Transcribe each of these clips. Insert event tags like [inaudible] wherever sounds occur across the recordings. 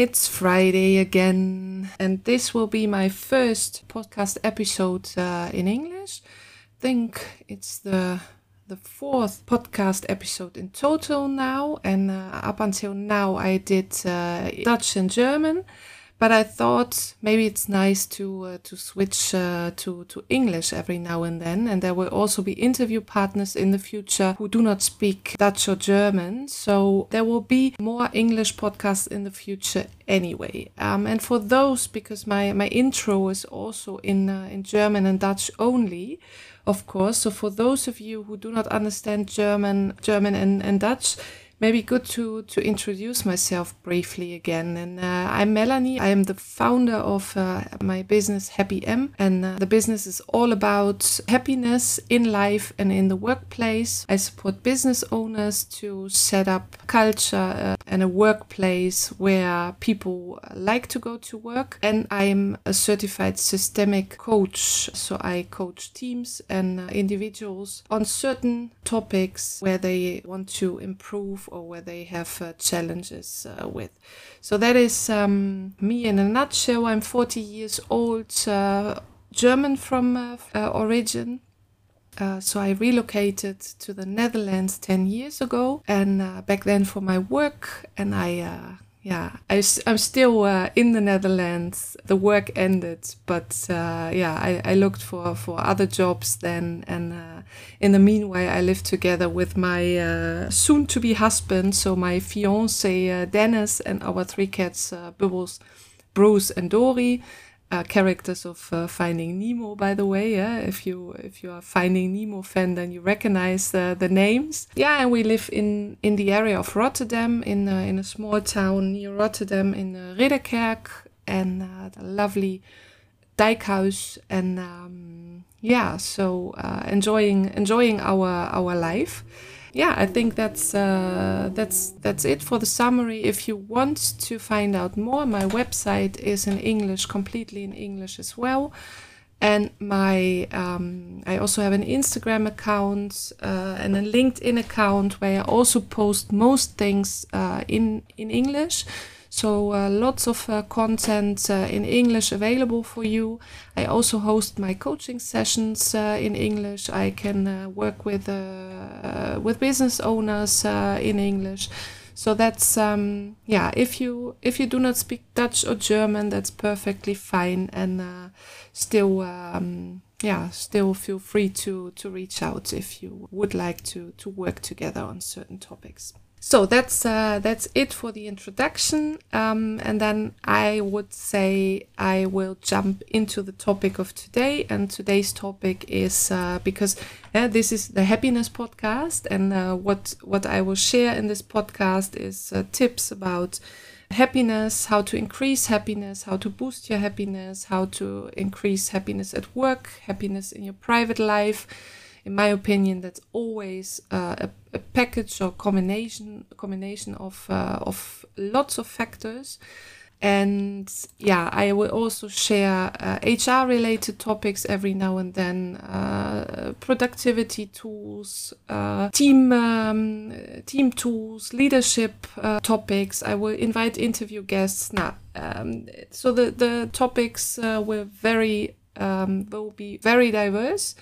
it's Friday again, and this will be my first podcast episode uh, in English. I think it's the the fourth podcast episode in total now, and uh, up until now I did uh, Dutch and German but I thought maybe it's nice to uh, to switch uh, to to English every now and then, and there will also be interview partners in the future who do not speak Dutch or German, so there will be more English podcasts in the future anyway. Um, and for those, because my my intro is also in uh, in German and Dutch only. Of course, so for those of you who do not understand German, German and, and Dutch, maybe good to to introduce myself briefly again. And uh, I'm Melanie. I am the founder of uh, my business Happy M, and uh, the business is all about happiness in life and in the workplace. I support business owners to set up culture uh, and a workplace where people like to go to work. And I'm a certified systemic coach, so I coach teams and uh, individuals on certain topics where they want to improve or where they have uh, challenges uh, with. So that is um, me in a nutshell. I'm 40 years old, uh, German from uh, uh, origin. So I relocated to the Netherlands 10 years ago, and back then for my work, and I yeah, I, I'm still uh, in the Netherlands. The work ended, but uh, yeah, I, I looked for, for other jobs then. And uh, in the meanwhile, I lived together with my uh, soon to be husband, so my fiance uh, Dennis, and our three cats, uh, Bubbles, Bruce, and Dory uh, characters of uh, Finding Nemo, by the way. Yeah? If you if you are Finding Nemo fan, then you recognize uh, the names. Yeah, and we live in in the area of Rotterdam, in in a small town near Rotterdam, in uh, Ridderkerk, and uh, the lovely Dijkhuis, and um, yeah, so uh, enjoying enjoying our our life yeah, I think that's uh, that's that's it for the summary. If you want to find out more, my website is in English, completely in English as well. And my um, I also have an Instagram account uh, and a LinkedIn account where I also post most things uh, in in English. So uh, lots of uh, content uh, in English available for you. I also host my coaching sessions uh, in English. I can uh, work with with business owners in English. So that's um, yeah. If you if you do not speak Dutch or German, that's perfectly fine, and still um, yeah, still feel free to to reach out if you would like to to work together on certain topics. So that's uh, that's it for the introduction, um, and then I would say I will jump into the topic of today. And today's topic is uh, because uh, this is the happiness podcast, and uh, what what I will share in this podcast is uh, tips about happiness, how to increase happiness, how to boost your happiness, how to increase happiness at work, happiness in your private life in my opinion, that's always uh, a, a, package or combination combination of uh, of lots of factors. And yeah, I will also share uh, HR related topics every now and then, uh, productivity tools, uh, team um, team tools, leadership uh, topics. I will invite interview guests. Now, um, so the the topics will very um, will be very diverse.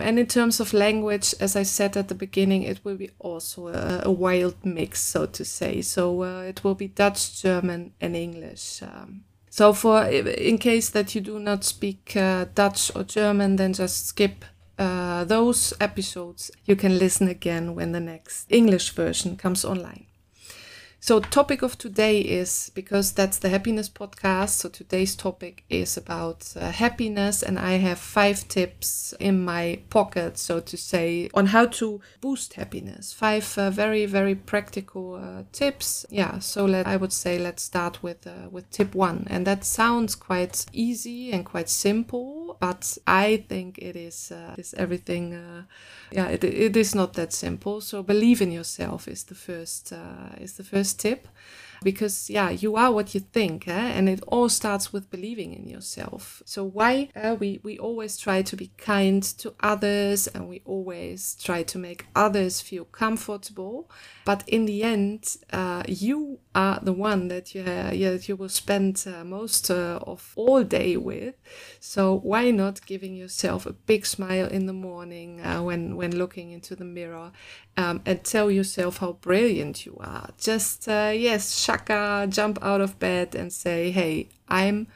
And in terms of language, as I said at the beginning, it will be also a, a wild mix, so to say. So uh, it will be Dutch, German, and English. Um, so for in case that you do not speak uh, Dutch or German, then just skip uh, those episodes. You can listen again when the next English version comes online. So, topic of today is because that's the happiness podcast. So, today's topic is about uh, happiness, and I have five tips in my pocket, so to say, on how to boost happiness. Five uh, very, very practical uh, tips. Yeah, so let I would say let's start with uh, with tip one, and that sounds quite easy and quite simple, but I think it is uh, is everything. Uh, yeah, it, it is not that simple. So, believe in yourself is the first is the first tip. Because yeah you are what you think eh? and it all starts with believing in yourself. So why uh, we we always try to be kind to others and we always try to make others feel comfortable. But in the end uh, you are the one that you uh, you will spend uh, most uh, of all day with. So why not giving yourself a big smile in the morning uh, when when looking into the mirror um, and tell yourself how brilliant you are. Just uh, yes shaka jump out of bed and say hey i'm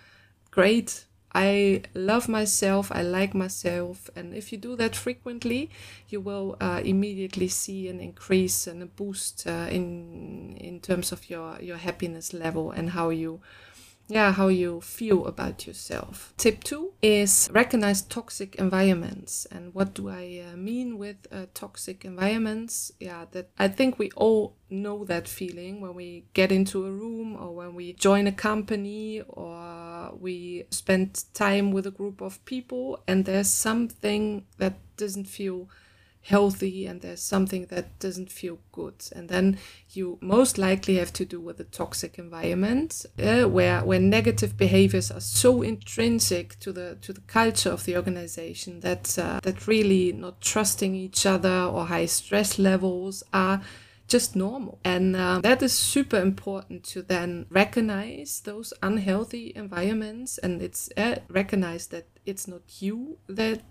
great. I love myself, I like myself, and if you do that frequently, you will uh, immediately see an increase and a boost uh, in in terms of your your happiness level and how you yeah how you feel about yourself. Tip two is recognize toxic environments. And what do i uh, mean with uh, toxic environments? Yeah that i think we all know that feeling when we get into a room or when we join a company or we spend time with a group of people and there's something that doesn't feel healthy and there's something that doesn't feel good and then you most likely have to do with a toxic environment uh, where where negative behaviors are so intrinsic to the to the culture of the organization that uh, that really not trusting each other or high stress levels are just normal. And uh, that is super important to then recognize those unhealthy environments and it's uh, recognize that it's not you that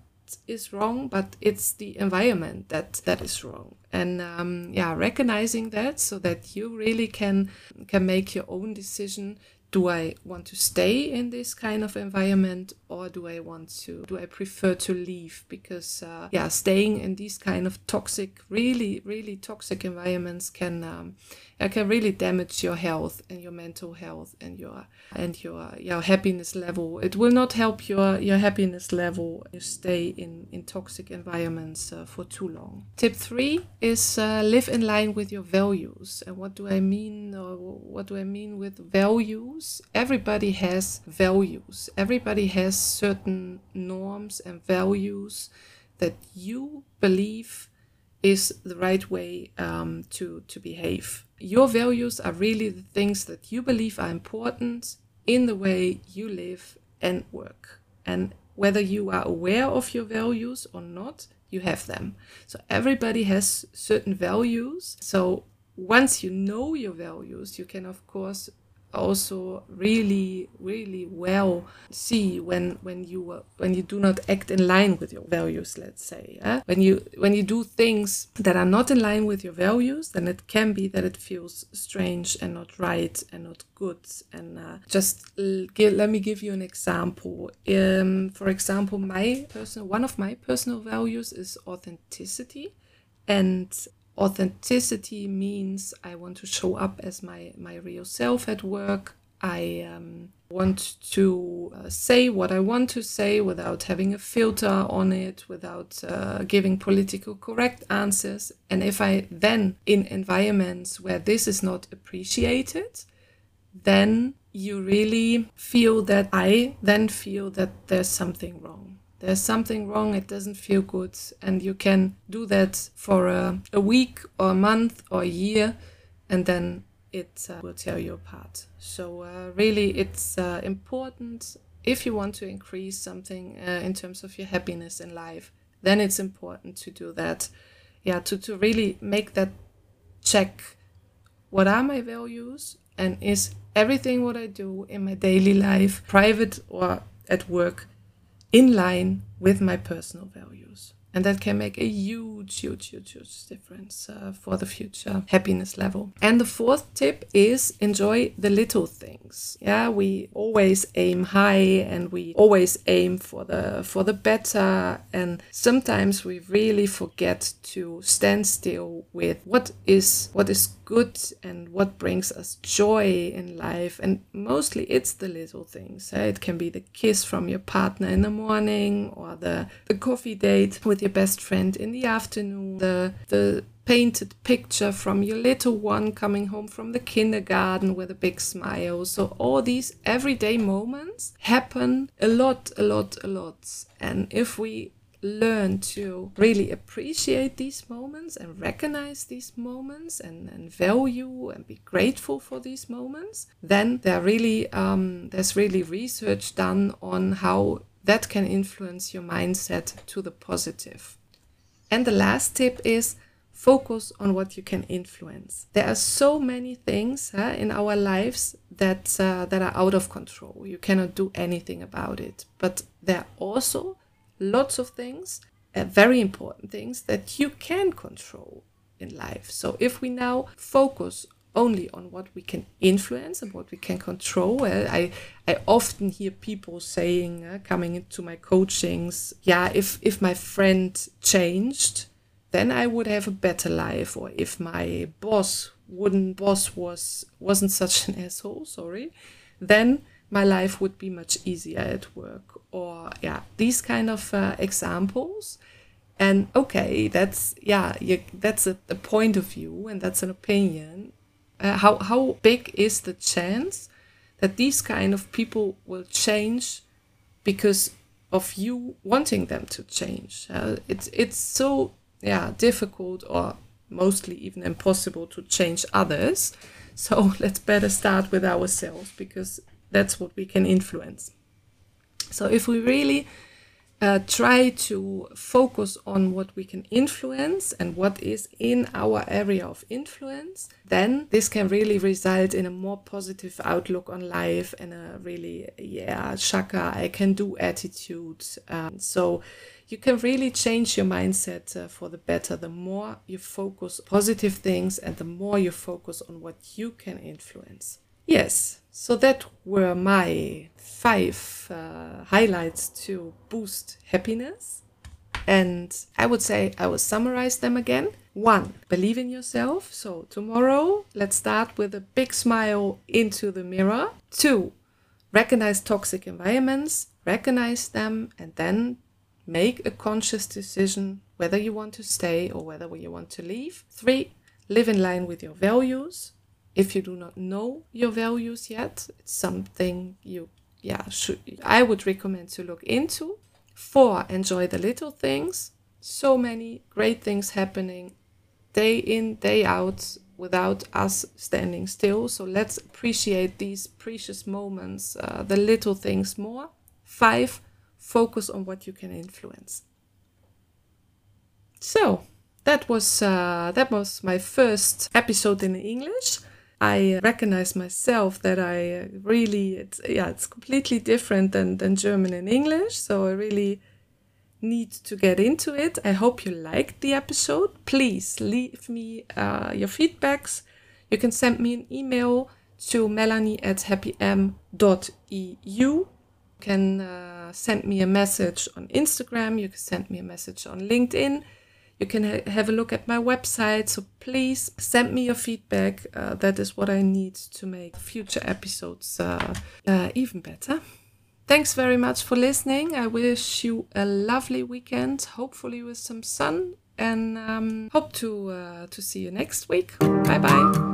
is wrong, but it's the environment that that is wrong. And um, yeah, recognizing that so that you really can can make your own decision do I want to stay in this kind of environment or do I want to, do I prefer to leave? Because, uh, yeah, staying in these kind of toxic, really, really toxic environments can, um, can really damage your health and your mental health and your, and your, your happiness level. It will not help your, your happiness level you stay in, in toxic environments uh, for too long. Tip three is uh, live in line with your values. And what do I mean, or what do I mean with values? Values. Everybody has values. Everybody has certain norms and values that you believe is the right way um, to, to behave. Your values are really the things that you believe are important in the way you live and work. And whether you are aware of your values or not, you have them. So everybody has certain values. So once you know your values, you can, of course, also really really well see when when you when you do not act in line with your values let's say when you when you do things that are not in line with your values then it can be that it feels strange and not right and not good. And uh, just give, let me give you an example. Um, for example my personal one of my personal values is authenticity and authenticity means I want to show up as my, my real self at work. I um, want to uh, say what I want to say without having a filter on it, without uh, giving political correct answers. And if I then, in environments where this is not appreciated, then you really feel that I then feel that there's something wrong there's something wrong, it doesn't feel good, and you can do that for a, a week or a month or a year, and then it uh, will tear you apart. So, uh, really, it's uh, important if you want to increase something uh, in terms of your happiness in life, then it's important to do that. Yeah, to, to really make that check what are my values and is everything what I do in my daily life, private or at work, in line with my personal values. And that can make a huge, huge, huge, huge difference uh, for the future happiness level. And the fourth tip is enjoy the little things. Yeah, we always aim high and we always aim for the for the better. And sometimes we really forget to stand still with what is what is good and what brings us joy in life. And mostly it's the little things. Eh? It can be the kiss from your partner in the morning or the, the coffee date with your best friend in the afternoon, the, the painted picture from your little one coming home from the kindergarten with a big smile. So all these everyday moments happen a lot, a lot, a lot. And if we learn to really appreciate these moments and recognize these moments and, and value and be grateful for these moments, then there really um, there's really research done on how that can influence your mindset to the positive. And the last tip is focus on what you can influence. There are so many things huh, in our lives that uh, that are out of control. You cannot do anything about it. But there are also lots of things, uh, very important things that you can control in life. So if we now focus only on what we can influence and what we can control. I I often hear people saying, uh, coming into my coachings, yeah, if if my friend changed, then I would have a better life. Or if my boss wouldn't boss was wasn't such an [laughs] asshole, sorry, then my life would be much easier at work. Or yeah, these kind of uh, examples. And okay, that's yeah, you, that's a, a point of view and that's an opinion uh, how how big is the chance that these kind of people will change because of you wanting them to change? Uh, it's it's so yeah difficult or mostly even impossible to change others. So [laughs] let's better start with ourselves because that's what we can influence. So if we really uh, try to focus on what we can influence and what is in our area of influence, then this can really result in a more positive outlook on life and a really, yeah, shaka, I can do attitude. Um, so you can really change your mindset uh, for the better the more you focus positive things and the more you focus on what you can influence. Yes, so that were my five uh, highlights to boost happiness. And I would say I will summarize them again. One, believe in yourself. So tomorrow, let's start with a big smile into the mirror. Two, recognize toxic environments, recognize them, and then make a conscious decision whether you want to stay or whether you want to leave. Three, live in line with your values if you do not know your values yet, it's something you, yeah, should, I would recommend to look into. Four, enjoy the little things. So many great things happening day in, day out without us standing still. So let's appreciate these precious moments, uh, the little things more. Five, focus on what you can influence. So that was uh, that was my first episode in English. I recognize myself that I really, it's, yeah, it's completely different than, than German and English. So I really need to get into it. I hope you liked the episode. Please leave me uh, your feedbacks. You can send me an email to melanie at happym.eu. You can uh, send me a message on Instagram. You can send me a message on LinkedIn. You can ha- have a look at my website. So please send me your feedback. Uh, that is what I need to make future episodes uh, uh, even better. Thanks very much for listening. I wish you a lovely weekend, hopefully with some sun, and um, hope to uh, to see you next week. Bye bye.